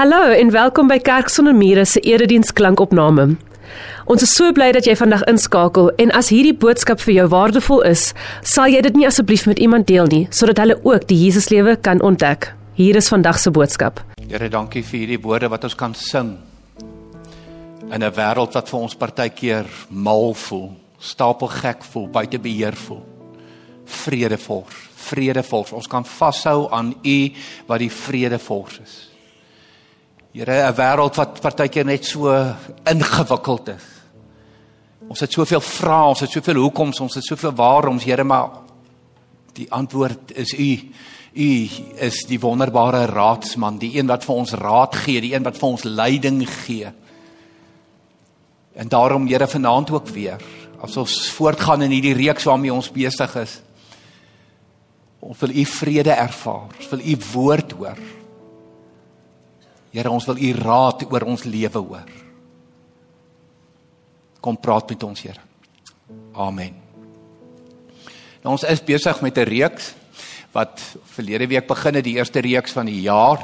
Hallo en welkom by Kerk sonder mure se erediens klankopname. Ons is so bly dat jy vandag inskakel en as hierdie boodskap vir jou waardevol is, sal jy dit nie asseblief met iemand deel nie sodat hulle ook die Jesuslewe kan ontdek. Hier is vandag se boodskap. Here, dankie vir hierdie woorde wat ons kan sing. In 'n wêreld wat vir ons partykeer mal voel, stapel gek voel, buite beheer voel. Vredevol, vredevol. Ons kan vashou aan U wat die vredevol is. Here, 'n wêreld wat partykeer net so ingewikkeld is. Ons het soveel vrae, ons het soveel hoekoms, ons het soveel waaroms, Here, maar die antwoord is U. U is die wonderbare raadsman, die een wat vir ons raad gee, die een wat vir ons leiding gee. En daarom, Here, vanaand ook weer, as ons voortgaan in hierdie reeks waarmee ons besig is, ons wil U vrede ervaar, ons wil U woord hoor. Here, ons wil U raad oor ons lewe hoor. Kom praat met ons, Here. Amen. Nou ons is besig met 'n reeks wat verlede week begin het, die eerste reeks van die jaar.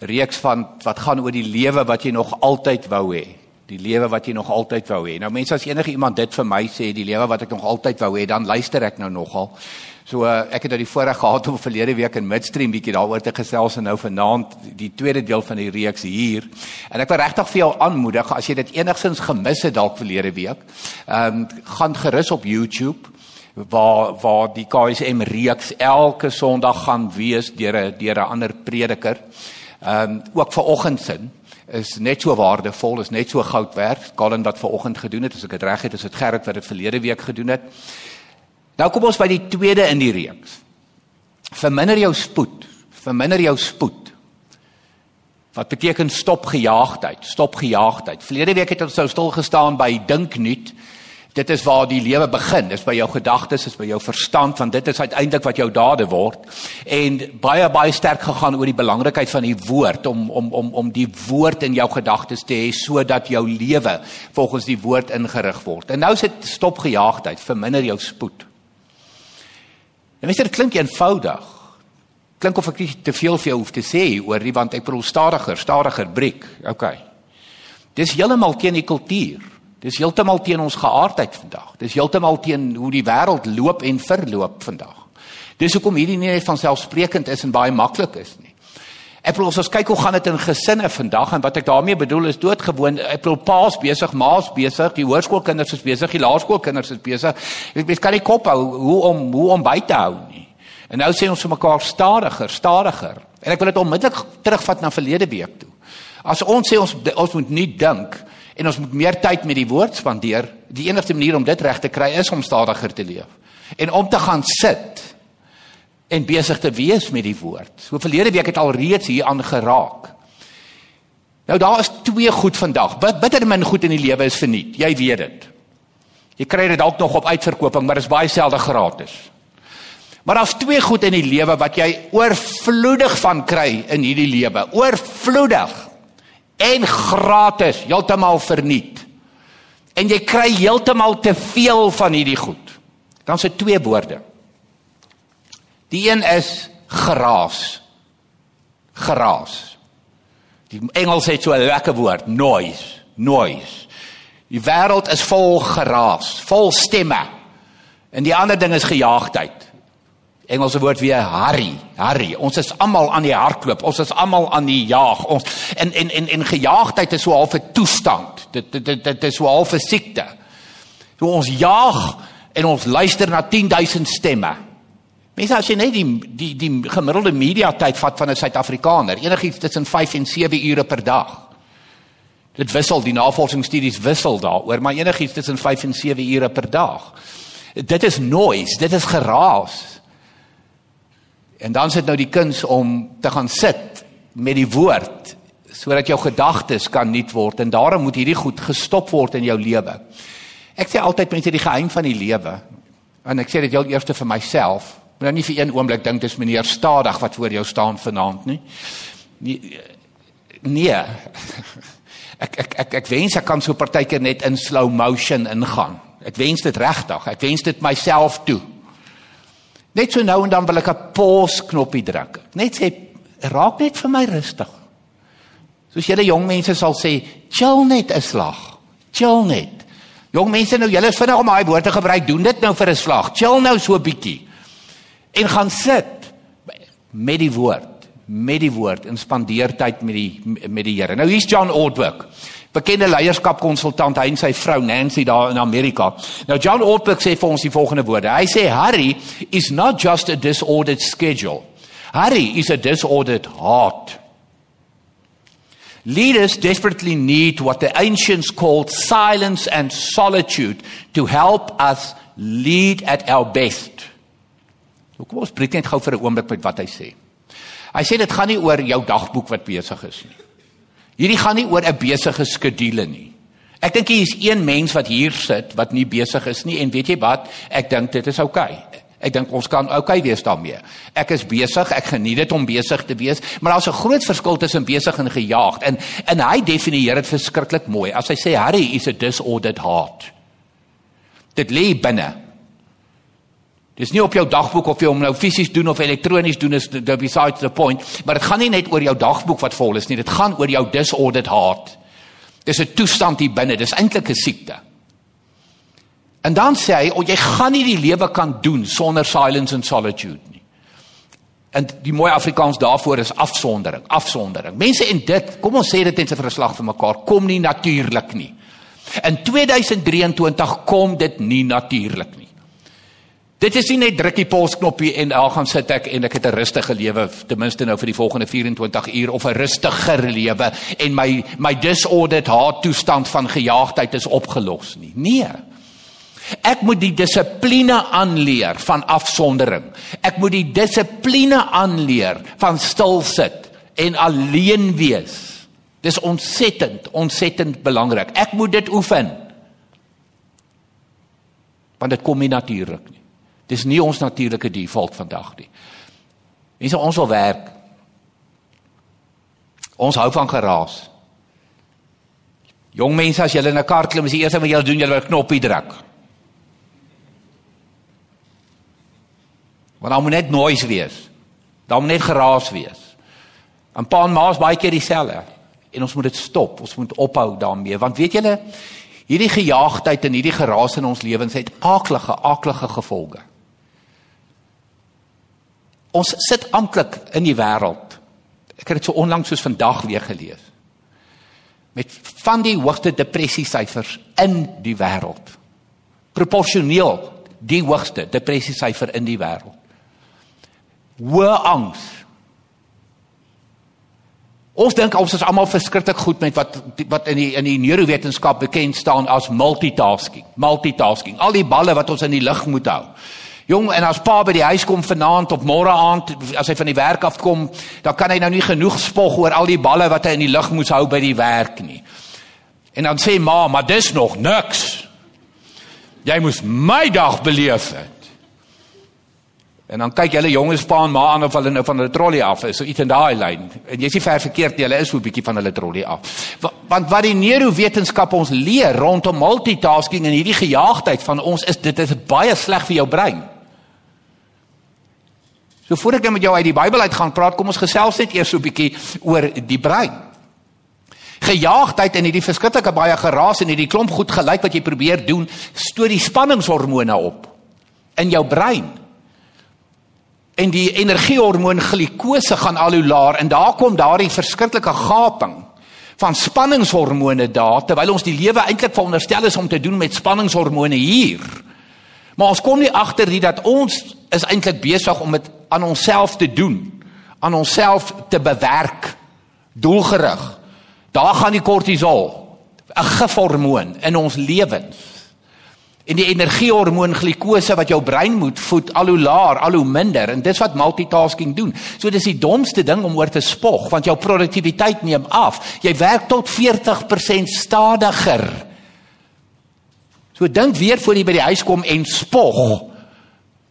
Reeks van wat gaan oor die lewe wat jy nog altyd wou hê. Die lewe wat jy nog altyd wou hê. Nou mense as enige iemand dit vir my sê, die lewe wat ek nog altyd wou hê, dan luister ek nou nogal. So uh, ek het nou die voorreg gehad om verlede week in Midstream bietjie daaroor te gesels en nou vanaand die tweede deel van die reeks hier. En ek wil regtig vir jou aanmoedig as jy dit enigstens gemis het dalk verlede week, ehm um, gaan gerus op YouTube waar waar die KSM reeks elke Sondag gaan wees deur 'n deur 'n ander prediker. Ehm um, ook vir oggendsin is net so waardevol, is net so goud werd. Colin wat vanoggend gedoen het, as ek dit reg het, is dit Gerrit wat dit verlede week gedoen het. Nou kom ons by die tweede in die reeks. Verminder jou spoed. Verminder jou spoed. Wat beteken stop gejaagdheid? Stop gejaagdheid. Verlede week het ons sou stil gestaan by dink nuut. Dit is waar die lewe begin. Dis by jou gedagtes, is by jou verstand, want dit is uiteindelik wat jou dade word. En baie baie sterk gegaan oor die belangrikheid van die woord om om om om die woord in jou gedagtes te hê sodat jou lewe volgens die woord ingerig word. En nou is dit stop gejaagdheid, verminder jou spoed. En jy dit klink eenvoudig. Klink of ek te veel vir jou hoef te sê oor nie want ek bedoel stadiger, stadiger breek. OK. Dis heeltemal teen die kultuur. Dis heeltemal teen ons geaardheid vandag. Dis heeltemal teen hoe die wêreld loop en verloop vandag. Dis hoekom hierdie nie net van selfsprekend is en baie maklik is nie. Ek as ons kyk hoe gaan dit in gesinne vandag en wat ek daarmee bedoel is doodgewoon ek bedoel paas besig, ma's besig, die hoërskoolkinders is besig, die laerskoolkinders is besig. Weet kan nie kop hou hoe om hoe om by te hou nie. En nou sê ons vir mekaar stadiger, stadiger. En ek wil dit onmiddellik terugvat na verlede week toe. As ons sê ons ons moet nie dink en ons moet meer tyd met die woord spandeer, die enigste manier om dit reg te kry is om stadiger te leef. En om te gaan sit en besig te wees met die woord. So verlede week het al reeds hier aan geraak. Nou daar is twee goed vandag. Bitter min goed in die lewe is verniet. Jy weet dit. Jy kry dit dalk nog op uitverkoping, maar dit is baie selde gratis. Maar daar's twee goed in die lewe wat jy oorvloedig van kry in hierdie lewe. Oorvloedig en gratis, heeltemal verniet. En jy kry heeltemal te veel van hierdie goed. Dan se twee woorde. Die een is geraas. Geraas. Die Engels het so 'n lekker woord, noise, noise. Die wêreld is vol geraas, vol stemme. En die ander ding is gejaagdheid. Engelse woord weer hurry, hurry. Ons is almal aan die hardloop. Ons is almal aan die jaag. Ons en en en en gejaagdheid is so half 'n toestand. Dit dit dit, dit is so half 'n siekte. So ons jaag en ons luister na 10000 stemme. Mense as jy net die die die gemiddelde media tyd vat van 'n Suid-Afrikaner, enigiets tussen 5 en 7 ure per dag. Dit wissel, die navorsingsstudies wissel daaroor, maar enigiets tussen 5 en 7 ure per dag. Dit is noise, dit is geraas. En dan sit nou die kuns om te gaan sit met die woord sodat jou gedagtes kan nuut word en daarom moet hierdie goed gestop word in jou lewe. Ek sê altyd mense die geheim van die lewe en ek sê dit heel eers vir myself Moet nou nie vir een oomblik dink dis meneer stadig wat voor jou staan vanaand nie. Nee. Nee. Ek ek ek ek wens ek kan so partykeer net in slow motion ingaan. Ek wens dit regtig. Ek wens dit myself toe. Net so nou en dan wil ek 'n pause knoppie druk. Net sê raak net vir my rustig. Soos julle jong mense sal sê, chill net 'n slag. Chill net. Jong mense nou, julle is vinnig om daai woorde gebruik. Doen dit nou vir 'n slag. Chill nou so 'n bietjie. En gaan sit met die woord, met die woord en spandeer tyd met die met die Here. Nou hier's John Ortberg. Bekende leierskapkonsultant, hy en sy vrou Nancy daar in Amerika. Nou John Ortberg sê vir ons die volgende woorde. Hy sê hurry is not just a disordered schedule. Hurry is a disordered heart. Leaders desperately need what the ancients called silence and solitude to help us lead at our best. So kom ons breek net gou vir 'n oomblik met wat hy sê. Hy sê dit gaan nie oor jou dagboek wat besig is nie. Hierdie gaan nie oor 'n besige skedule nie. Ek dink hier is een mens wat hier sit wat nie besig is nie en weet jy wat? Ek dink dit is oukei. Okay. Ek dink ons kan oukei okay wees daarmee. Ek is besig, ek geniet dit om besig te wees, maar daar's 'n groot verskil tussen besig en gejaagd. En en hy definieer dit verskriklik mooi. As hy sê Harry is a disordered heart. Dit lê binne. Dis nie op jou dagboek of jy hom nou fisies doen of elektronies doen is the besides the point, maar dit gaan nie net oor jou dagboek wat vol is nie, dit gaan oor jou disordered heart. Dis 'n toestand hier binne, dis eintlik 'n siekte. En dan sê hy, "O jy gaan nie die lewe kan doen sonder silence and solitude nie." En die mooi Afrikaans daarvoor is afsondering, afsondering. Mense en dit, kom ons sê dit net 'n verslag vir mekaar, kom nie natuurlik nie. In 2023 kom dit nie natuurlik nie. Dit is nie net druk die polsknoppie en al gaan sit ek en ek het 'n rustige lewe ten minste nou vir die volgende 24 uur of 'n rustiger lewe en my my disordered heart toestand van gejaagdheid is opgelos nie. Nee. Ek moet die dissipline aanleer van afsondering. Ek moet die dissipline aanleer van stil sit en alleen wees. Dis ontsettend, ontsettend belangrik. Ek moet dit oefen. Want dit kom nie natuurlik nie. Dis nie ons natuurlike default vandag nie. Mense ons wil werk. Ons hou van geraas. Jong mense as julle in 'n kar klim, is die eerste wat julle doen, julle wil knoppie druk. Want daar moet net noise wees. Daar moet net geraas wees. 'n Pa en ma is baie keer dieselfde en ons moet dit stop. Ons moet ophou daarmee want weet julle hierdie gejaagdheid en hierdie geraas in ons lewens het aaklige aaklige gevolge. Ons sit amptelik in die wêreld. Ek het dit so onlangs soos vandag weer gelees. Met van die hoogste depressie syfers in die wêreld. Proporsioneel die hoogste depressie syfer in die wêreld hoë angs. Ons dink ons is almal verskriklik goed met wat wat in die in die neurowetenskap bekend staan as multitasking. Multitasking. Al die balle wat ons in die lug moet hou. Jong, en as pa by die huis kom vanaand of môre aand as hy van die werk af kom, dan kan hy nou nie genoeg spog oor al die balle wat hy in die lug moet hou by die werk nie. En dan sê ma, maar dis nog niks. Jy moes my dag beleef het. En dan kyk hulle jonges pa en ma aan of hulle nou van hulle trolley af is, so iets in daai lyn. En jy's nie ver verkeerd nie, hulle is so 'n bietjie van hulle trolley af. Want wat die neurowetenskap ons leer rondom multitasking en hierdie gejaagdheid van ons is dit is baie sleg vir jou brein. So voor ek met jou uit die Bybel uit gaan praat, kom ons gesels net eers so 'n bietjie oor die brein. Gejaagdheid en hierdie verskriklike baie geraas en hierdie klomp goed gelyk wat jy probeer doen, stoot die spanningshormone op in jou brein en die energiehormoon glikose gaan al hoe laer en daar kom daardie verskriklike gaping van spanningshormone daar terwyl ons die lewe eintlik veronderstel is om te doen met spanningshormone hier. Maar ons kom nie agter nie dat ons is eintlik besig om dit aan onsself te doen, aan onsself te bewerk doelgerig. Daar gaan die kortisol, 'n gifhormoon in ons lewens En die energiehormoon glikose wat jou brein moet voed al hoe laer, al hoe minder en dis wat multitasking doen. So dis die domste ding om oor te spog want jou produktiwiteit neem af. Jy werk tot 40% stadiger. So dink weer voor jy by die huis kom en spog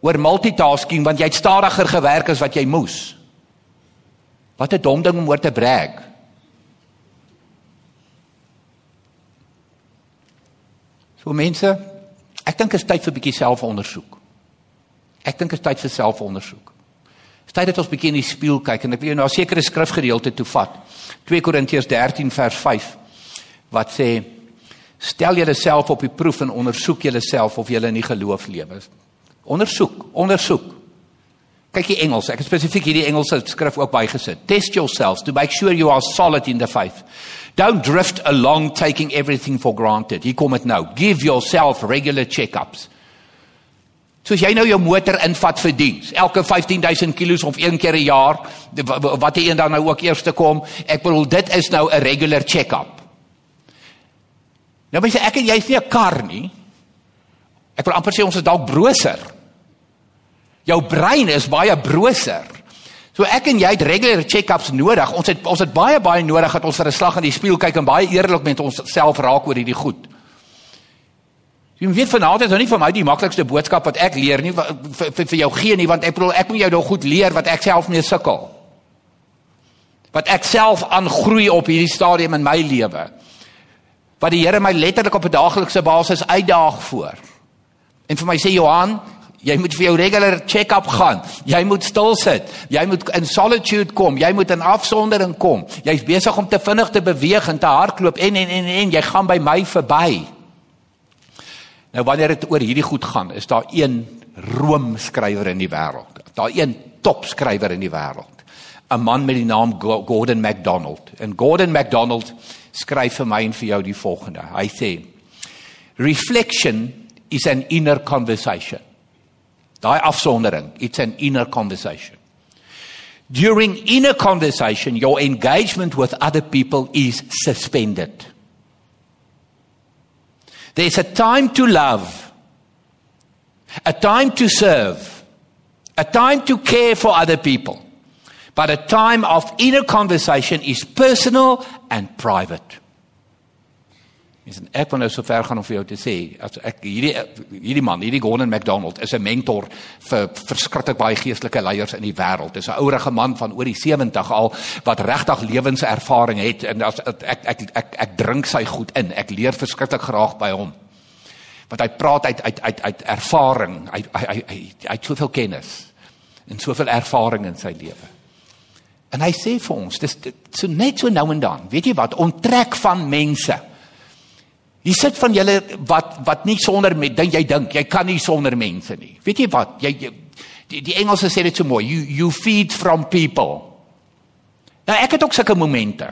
oor multitasking want jy het stadiger gewerk as wat jy moes. Wat 'n dom ding om oor te brag. So mense, Ek dink dit is tyd vir 'n bietjie selfondersoek. Ek dink dit is tyd vir selfondersoek. Tyd dat ons bietjie in die spieël kyk en ek wil jou na 'n sekere skrifgedeelte toe vat. 2 Korintiërs 13 vers 5 wat sê stel julleself op die proef en ondersoek julleself of julle in die geloof lewe. Ondersoek, ondersoek. Kyk die Engels, ek het spesifiek hierdie Engelse skrif ook bygesit. Test yourselves to make sure you are solid in the faith. Don't drift along taking everything for granted. Hier kom dit nou. Give yourself regular check-ups. Soos jy nou jou motor invat vir diens, elke 15000 km of een keer 'n jaar, wat jy een dan nou ook eers te kom, ek bedoel dit is nou 'n regular check-up. Nou mens ek en jy is nie 'n kar nie. Ek wil amper sê ons is dalk broser. Jou brein is baie broser. So ek en jy het regular check-ups nodig. Ons het ons het baie baie nodig dat ons vir 'n slag in die spieël kyk en baie eerlik met onsself raak oor hierdie goed. Jy weet vanaand is nou nie vir my die maklikste boodskap wat ek leer nie vir, vir, vir jou gee nie want ek bedoel ek moet jou nou goed leer wat ek self mee sukkel. Wat ek self aangroei op hierdie stadium in my lewe. Wat die Here my letterlik op 'n daaglikse basis uitdaag voor. En vir my sê Johan, jy moet vir jou regular check-up gaan. Jy moet stil sit. Jy moet in solitude kom. Jy moet in afsondering kom. Jy's besig om te vinnig te beweeg en te hardloop en en en en jy gaan by my verby. Nou wanneer dit oor hierdie goed gaan, is daar een Rome skrywer in die wêreld. Daar een top skrywer in die wêreld. 'n Man met die naam Gordon MacDonald. En Gordon MacDonald skryf vir my en vir jou die volgende. Hy sê: Reflection is an inner conversation. Daai afsondering, it's an inner conversation. During inner conversation, your engagement with other people is suspended. There's a time to love, a time to serve, a time to care for other people. But a time of inner conversation is personal and private. Is en ek wil nou so ver gaan om vir jou te sê as ek hierdie hierdie man, hierdie Gordon MacDonald is 'n mentor vir verskriklik baie geestelike leiers in die wêreld. Dis 'n ouerige man van oor die 70 al wat regtig lewenservaring het en as ek ek ek ek, ek drink sy goed in. Ek leer verskriklik graag by hom. Want hy praat uit uit uit uit ervaring. Hy hy hy hy, hy het soveel kennis en soveel ervaring in sy lewe. En hy sê vir ons, dis so net so nou en dan. Weet jy wat? Onttrek van mense. Jy sit van julle wat wat nie sonder met dink jy dink jy kan nie sonder mense nie. Weet jy wat? Jy, jy die, die Engelse sê dit so mooi. You you feed from people. Nou ek het ook sulke momente.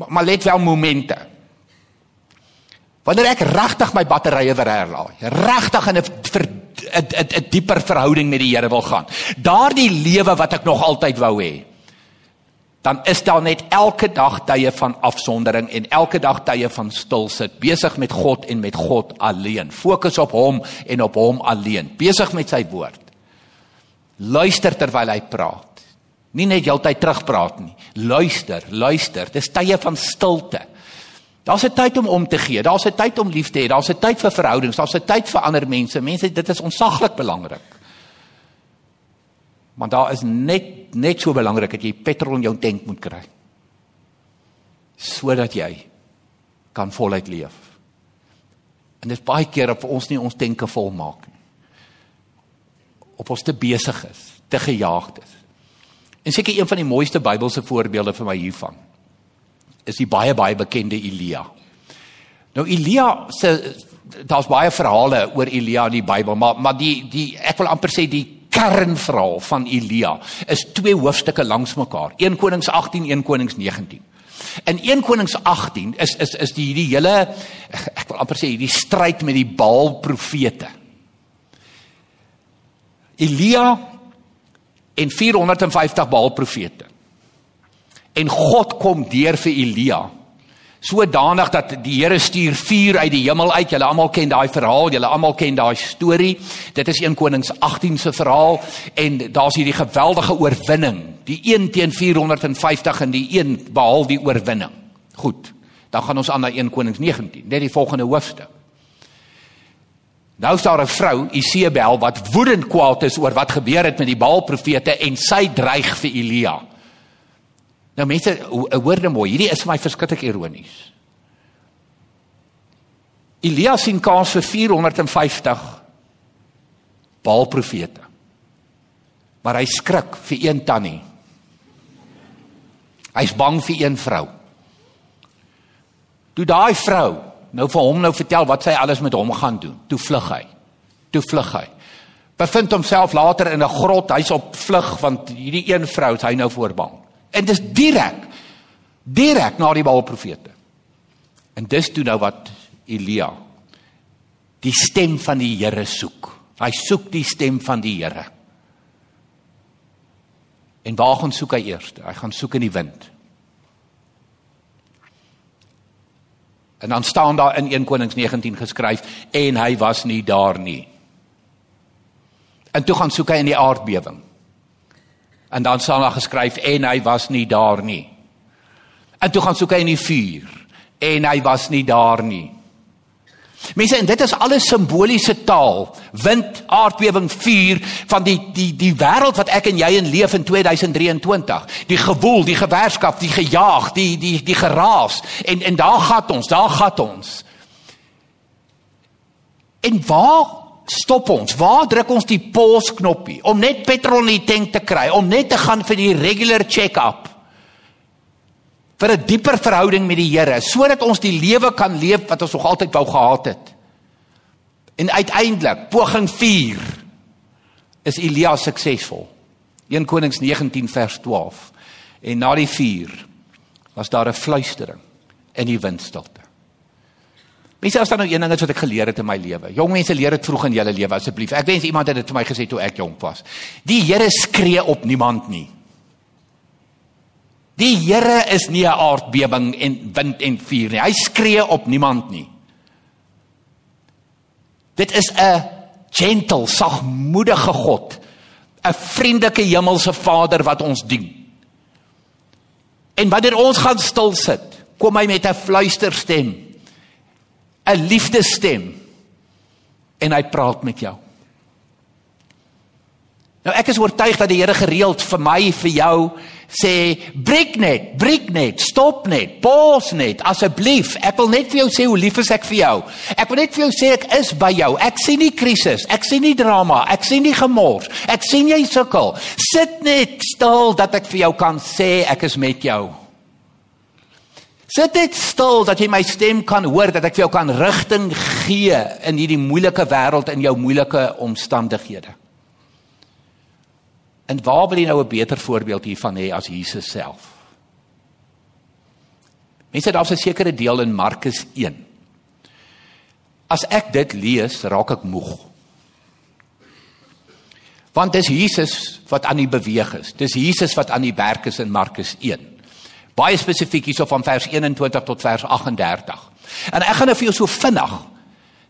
Maar, maar let wel momente. Wanneer ek regtig my batterye weer herlaai, regtig in 'n 'n 'n dieper verhouding met die Here wil gaan. Daardie lewe wat ek nog altyd wou hê dan is daar net elke dag tye van afsondering en elke dag tye van stil sit, besig met God en met God alleen. Fokus op hom en op hom alleen. Besig met sy woord. Luister terwyl hy praat. Nie net heeltyd terugpraat nie. Luister, luister. Dis tye van stilte. Daar's 'n tyd om om te gee. Daar's 'n tyd om lief te hê. Daar's 'n tyd vir verhoudings. Daar's 'n tyd vir ander mense. Mense, dit is onsaglik belangrik. Maar daar is net net so belangrik dat jy petrol in jou tank moet kry. Sodat jy kan voluit leef. En dit is baie keer op ons nie ons denke vol maak nie. Op ons te besig is, te gejaagd is. En seker een van die mooiste Bybelse voorbeelde vir my hiervan is die baie baie bekende Elia. Nou Elia se daar's baie verhale oor Elia in die Bybel, maar maar die die ek wil amper sê die kernverhaal van Elia is twee hoofstukke langs mekaar. 1 Konings 18, 1 Konings 19. In 1 Konings 18 is is is die hierdie hele ek wil amper sê hierdie stryd met die Baal profete. Elia en 450 Baal profete. En God kom deur vir Elia sodanig dat die Here stuur vuur uit die hemel uit. Julle almal ken daai verhaal, julle almal ken daai storie. Dit is 1 Konings 18 se verhaal en daar's hierdie geweldige oorwinning. Die 1 teen 450 en die 1 behaal die oorwinning. Goed. Dan gaan ons aan na 1 Konings 19, net die volgende hoofstuk. Nou staan 'n vrou, Isebel, wat woedend kwaad is oor wat gebeur het met die Baal profete en sy dreig vir Elia. Nou mense, hoor net mooi, hierdie is vir my verskriklik ironies. Elia sien kans vir 450 Baal profete. Maar hy skrik vir een tannie. Hy's bang vir een vrou. Toe daai vrou nou vir hom nou vertel wat sy alles met hom gaan doen, toe vlug hy. Toe vlug hy. Bevind homself later in 'n grot, hy's op vlug want hierdie een vrou is hy nou voorbang. En dis direk direk na die Baalprofete. En dis toe nou wat Elia die stem van die Here soek. Hy soek die stem van die Here. En waar gaan soek hy eers? Hy gaan soek in die wind. En dan staan daar in 1 Konings 19 geskryf en hy was nie daar nie. En toe gaan soek hy in die aardbewing. En dan staan daar geskryf en hy was nie daar nie. En toe gaan soek hy in die vuur en hy was nie daar nie. Mense, en dit is alles simboliese taal. Wind, aardbewing, vuur van die die die wêreld wat ek en jy in leef in 2023. Die gewoel, die gewerskap, die gejaag, die die die geraas en en daar gaan ons, daar gaan ons. En waar stop ons? Waar druk ons die pause knoppie om net petrol in die tank te kry, om net te gaan vir die regular check-up? vir 'n dieper verhouding met die Here sodat ons die lewe kan leef wat ons nog altyd wou gehad het. En uiteindelik, poging 4 is Elia suksesvol. 1 Konings 19 vers 12. En na die vuur was daar 'n fluistering in die windstilte. Mense, as daar nou een ding is wat ek geleer het in my lewe. Jong mense leer dit vroeg in julle lewe asseblief. Ek wens iemand het dit vir my gesê toe ek jonk was. Die Here skree op niemand nie. Die Here is nie 'n aardbewing en wind en vuur nie. Hy skree op niemand nie. Dit is 'n gentle, sagmoedige God, 'n vriendelike hemelse Vader wat ons dien. En wanneer ons gaan stil sit, kom hy met 'n fluisterstem, 'n liefdesstem en hy praat met jou. Nou ek is oortuig dat die Here gereeld vir my vir jou sê breek net, breek net, stop net, pause net asseblief. Ek wil net vir jou sê hoe lief is ek vir jou. Ek wil net vir jou sê ek is by jou. Ek sien nie krisis, ek sien nie drama, ek sien nie gemors. Ek sien jy sukkel. Sit net stil dat ek vir jou kan sê ek is met jou. Sit net stil dat jy my stem kan hoor dat ek vir jou kan rigting gee in hierdie moeilike wêreld in jou moeilike omstandighede. En waar wil jy nou 'n beter voorbeeld hiervan hê as Jesus self? Mense, daar's 'n sekere deel in Markus 1. As ek dit lees, raak ek moeg. Want dis Jesus wat aan die beweeg is. Dis Jesus wat aan die werk is in Markus 1. Baie spesifiek hierso van vers 21 tot vers 38. En ek gaan nou vir jou so vinnig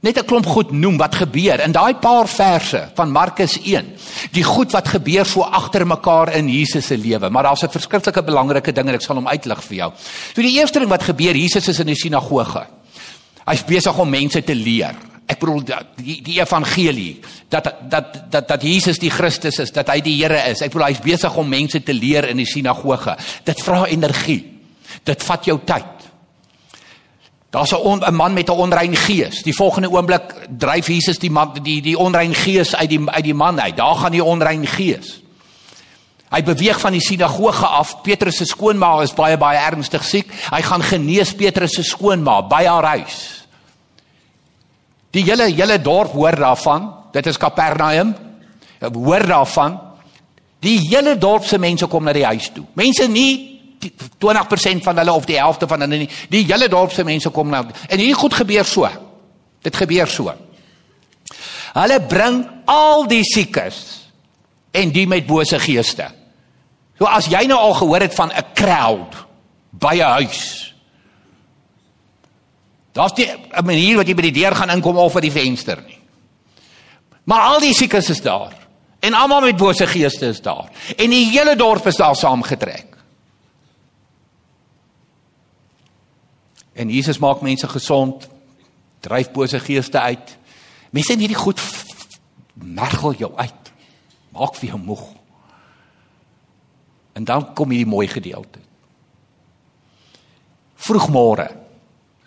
net 'n klomp goed noem wat gebeur in daai paar verse van Markus 1. Die goed wat gebeur so agter mekaar in Jesus se lewe, maar daar's 'n verskriklike belangrike ding en ek sal hom uitlig vir jou. So die eerste ding wat gebeur, Jesus is in die sinagoge. Hy's besig om mense te leer. Ek bedoel die die evangelie dat dat dat dat Jesus die Christus is, dat hy die Here is. Ek bedoel hy's besig om mense te leer in die sinagoge. Dit vra energie. Dit vat jou tyd. Daar's 'n 'n man met 'n onrein gees. Die volgende oomblik dryf Jesus die man die die onrein gees uit die uit die man uit. Daar gaan die onrein gees. Hy beweeg van die sinagoge af. Petrus se skoonma is baie baie ernstig siek. Hy gaan genees Petrus se skoonma by haar huis. Die hele hele dorp hoor daarvan. Dit is Kapernaum. Hoor daarvan. Die hele dorp se mense kom na die huis toe. Mense nie 20% van hulle of die helfte van hulle nie. Die hele dorp se mense kom nou. En hier goed gebeur so. Dit gebeur so. Hulle bring al die siekes en die met bose geeste. So as jy nou al gehoor het van 'n crowd by 'n huis. Daar's nie 'n manier wat jy by die deur gaan inkom of by die venster nie. Maar al die siekes is daar. En almal met bose geeste is daar. En die hele dorp is daar saamgetrek. En Jesus maak mense gesond, dryf bose geeste uit. Mense in hierdie goed mergel jou uit. Maak vir jou moeg. En dan kom hierdie mooi gedeelte. Vroegmôre.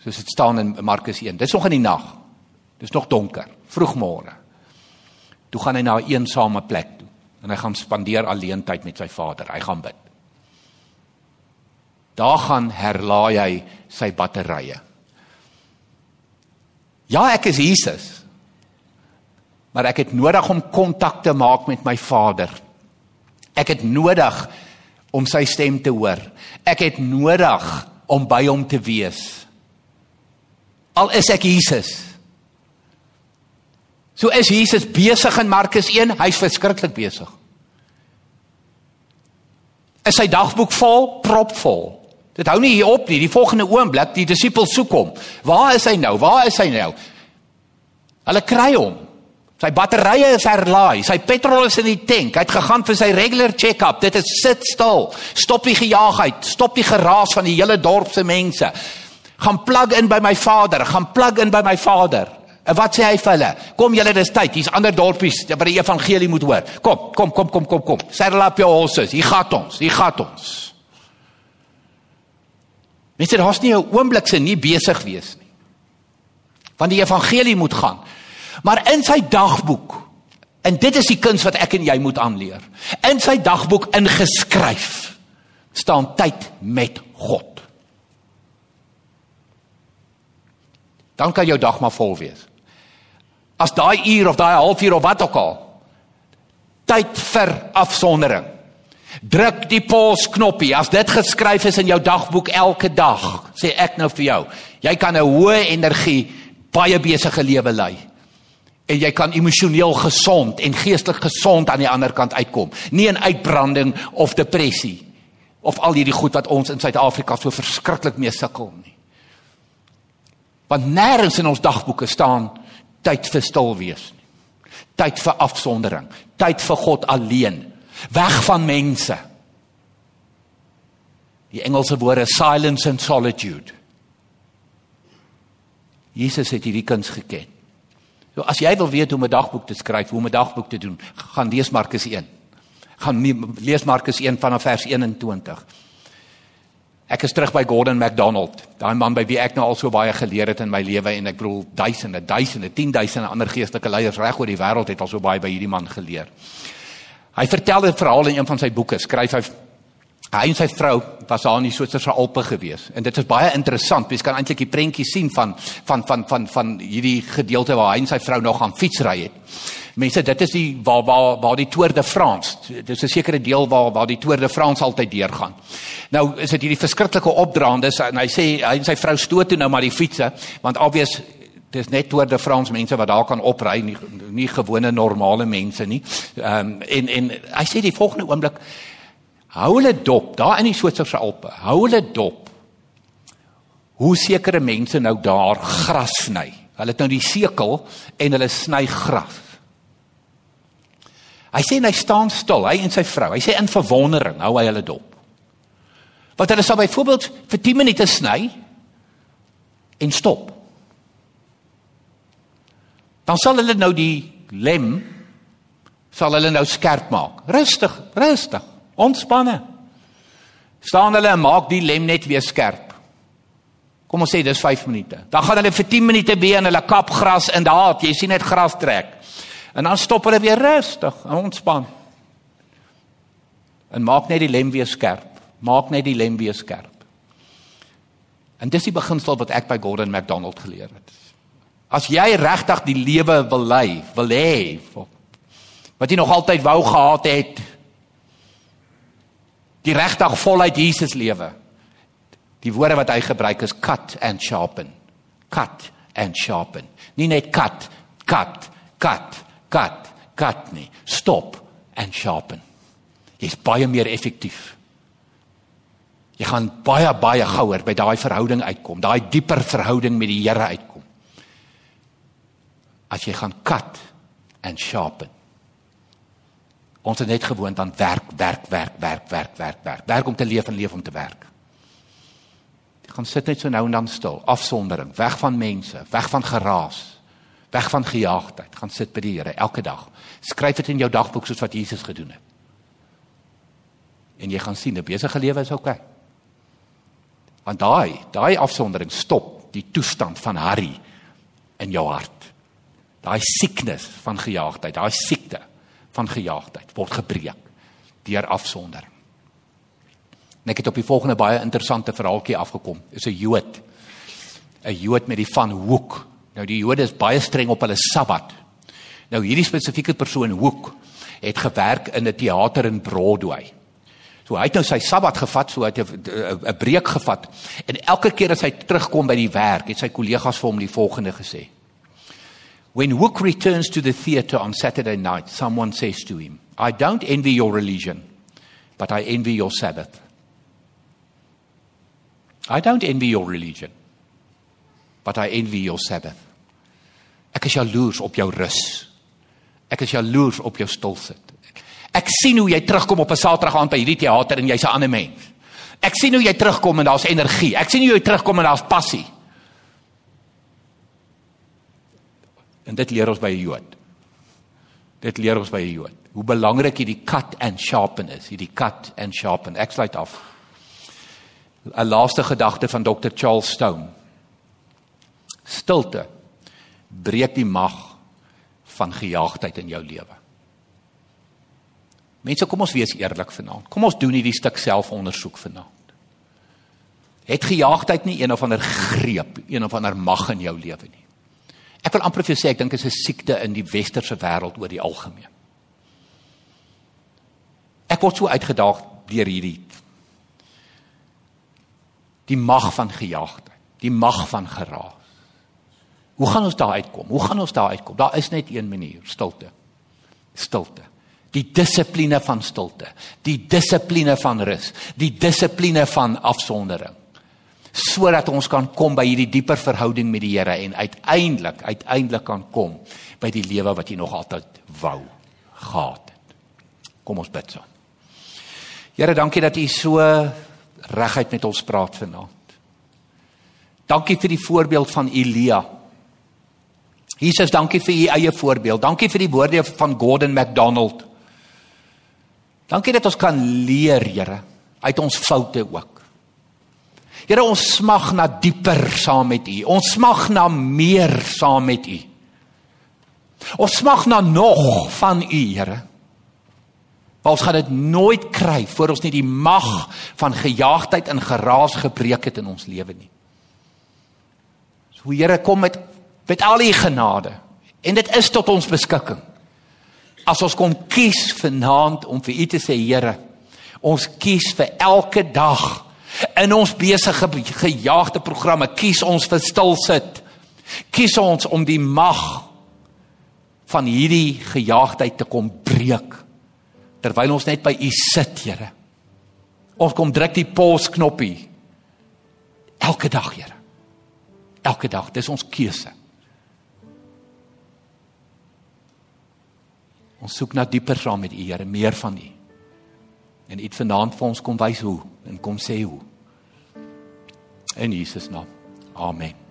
Soos dit staan in Markus 1. Dis nog in die nag. Dis nog donker. Vroegmôre. Toe gaan hy na 'n eensame plek toe. en hy gaan spandeer alleen tyd met sy Vader. Hy gaan bid. Daar gaan herlaai hy sy batterye. Ja, ek is Jesus. Maar ek het nodig om kontak te maak met my Vader. Ek het nodig om sy stem te hoor. Ek het nodig om by hom te wees. Al is ek Jesus. So is Jesus besig in Markus 1, hy's verskriklik besig. Is sy dagboek vol, propvol. Dit hou nie hier op nie. Die volgende oomblik, die disippels soek hom. Waar is hy nou? Waar is hy nou? Hulle kry hom. Sy batterye is herlaai. Sy petrol is in die tank. Hy het gegaan vir sy regular check-up. Dit is sit stil. Stop die gejaagheid. Stop die geraas van die hele dorp se mense. Gaan plug in by my vader. Gaan plug in by my vader. En wat sê hy vir hulle? Kom julle, dis tyd. Hier's ander dorpies wat die evangelie moet hoor. Kom, kom, kom, kom, kom, kom. Saddle up your horses. Hier gaan ons. Hier gaan ons. Mense, daar's nie 'n oomblik se nie besig wees nie. Want die evangelie moet gaan. Maar in sy dagboek en dit is die kuns wat ek en jy moet aanleer. In sy dagboek ingeskryf staan tyd met God. Dan kan jou dag maar vol wees. As daai uur of daai halfuur of wat ook al tyd vir afsondering. Druk die pause knoppie. As dit geskryf is in jou dagboek elke dag, sê ek nou vir jou, jy kan 'n hoë energie, baie besige lewe lei. En jy kan emosioneel gesond en geestelik gesond aan die ander kant uitkom. Nie in uitbranding of depressie of al hierdie goed wat ons in Suid-Afrika so verskriklik mee sukkel nie. Want nêrens in ons dagboeke staan tyd vir stil wees nie. Tyd vir afsondering, tyd vir God alleen weg van mense. Die Engelse woorde silence and solitude. Jesus het hierdie kuns geken. So as jy wil weet hoe om 'n dagboek te skryf, hoe om 'n dagboek te doen, gaan lees Markus 1. Gaan lees Markus 1 vanaf vers 21. Ek is terug by Gordon MacDonald, daai man by wie ek nou al so baie geleer het in my lewe en ek bedoel duisende, duisende, 10000 ander geestelike leiers reg oor die wêreld het al so baie by hierdie man geleer. Hy vertel 'n verhaal in een van sy boeke. Skryf hy hy en sy vrou was daar in die Switserse Alpe gewees. En dit is baie interessant. Jy kan eintlik die prentjie sien van van van van van hierdie gedeelte waar hy en sy vrou nog aan fietsry het. Mense, dit is die waar waar waar die Tour de France. Dit is 'n sekere deel waar waar die Tour de France altyd deurgaan. Nou is dit hierdie verskriklike opdraandes en hy sê hy en sy vrou stoot toe nou maar die fietsse want obvious dis net Tour de France mense wat daar kan opry nie nie gewone normale mense nie. Ehm um, en en hy sê die volgende oomblik hou hulle dop daar in die Switserse Alpe. Hou hulle dop. Hoe sekere mense nou daar gras sny. Hulle het nou die sekel en hulle sny gras. Hy sê hy staan stil, hy en sy vrou. Hy sê in verwondering hou hy hulle dop. Want hulle sal byvoorbeeld vir 10 minute sny en stop dan sal hulle nou die lem sal hulle nou skerp maak. Rustig, rustig, ontspanne. Staan hulle en maak die lem net weer skerp. Kom ons sê dis 5 minute. Dan gaan hulle vir 10 minute weer en hulle kap gras in daar, jy sien net gras trek. En dan stop hulle weer rustig en ontspan. En maak net die lem weer skerp. Maak net die lem weer skerp. En dis die beginsel wat ek by Gordon MacDonald geleer het. As jy regtig die lewe wil lei, wil hê wat jy nog altyd wou gehad het, die regtig voluit Jesus lewe. Die woorde wat hy gebruik is cut and sharpen. Cut and sharpen. Nie net cut, cut, cut, cut, cut nie. Stop and sharpen. Jy's baie meer effektief. Jy gaan baie baie gouer by daai verhouding uitkom, daai dieper verhouding met die Here uitkom as jy gaan cut and sharpen. Ons het net gewoond aan werk, werk, werk, werk, werk, werk, werk. Werk om te leef en leef om te werk. Jy gaan sit net so nou en dan stil, afsondering, weg van mense, weg van geraas, weg van gejaagdheid. Gaan sit by die Here elke dag. Skryf dit in jou dagboek soos wat Jesus gedoen het. En jy gaan sien 'n besige lewe is oukei. Okay. Want daai, daai afsondering stop die toestand van harry in jou hart daai siekness van gejaagdheid, daai siekte van gejaagdheid word gebreek deur afsondering. En ek het op die volgende baie interessante verhaaltjie afgekom. Is 'n Jood. 'n Jood met die van Hoek. Nou die Jode is baie streng op hulle Sabbat. Nou hierdie spesifieke persoon Hoek het gewerk in 'n teater in Broadway. So hy het nou sy Sabbat gevat, so hy het 'n breek gevat. En elke keer as hy terugkom by die werk, het sy kollegas vir hom die volgende gesê. When Hook returns to the theater on Saturday night, someone says to him, I don't envy your religion, but I envy your Sabbath. I don't envy your religion, but I envy your Sabbath. Ek is jaloers op jou rus. Ek is jaloers op jou stilsit. Ek sien hoe jy terugkom op 'n Saterdag aand by hierdie teater en jy's 'n ander mens. Ek sien hoe jy terugkom en daar's energie. Ek sien hoe jy terugkom en daar's passie. En dit leer ons by 'n Jood. Dit leer ons by 'n Jood. Hoe belangrik hierdie cut and sharpen is, hierdie cut and sharpen. Ek sluit af. 'n Laaste gedagte van Dr. Charles Stone. Stilte breek die mag van gejaagdheid in jou lewe. Mense, kom ons wees eerlik vanaand. Kom ons doen hierdie stuk selfondersoek vanaand. Het gejaagdheid nie een of ander greep, een of ander mag in jou lewe nie? Ek wil amper vir sê ek dink dit is 'n siekte in die westerse wêreld oor die algemeen. Ek word so uitgedaag deur hierdie die mag van gejaagdheid, die mag van geraas. Hoe gaan ons daar uitkom? Hoe gaan ons daar uitkom? Daar is net een manier, stilte. Stilte. Die dissipline van stilte, die dissipline van rus, die dissipline van afsondering sodat ons kan kom by hierdie dieper verhouding met die Here en uiteindelik uiteindelik kan kom by die lewe wat jy nog altyd wou gehad het. Kom ons bid saam. Here, dankie dat U so reguit met ons praat vanaand. Dankie vir die voorbeeld van Elia. Jesus, dankie vir U eie voorbeeld. Dankie vir die woorde van Gordon MacDonald. Dankie dat ons kan leer, Here, uit ons foute ook. Here ons smag na dieper saam met U. Ons smag na meer saam met U. Ons smag na nog van U, Here. Maar ons gaan dit nooit kry voor ons nie die mag van gejaagdheid en geraas gebreek het in ons lewe nie. So Here kom met met al U genade en dit is tot ons beskikking. As ons kom kies vanaand om vir U te sê Here, ons kies vir elke dag In ons besige gejaagde programme kies ons vir stil sit. Kies ons om die mag van hierdie gejaagdheid te kom breek terwyl ons net by U sit, Here. Ons kom druk die pause knoppie elke dag, Here. Elke dag, dis ons keuse. Ons soek na dieper saam met U, Here, meer van U. En U het vanaand vir ons kom wys hoe en kom sê hoe. In Jesus naam. Amen.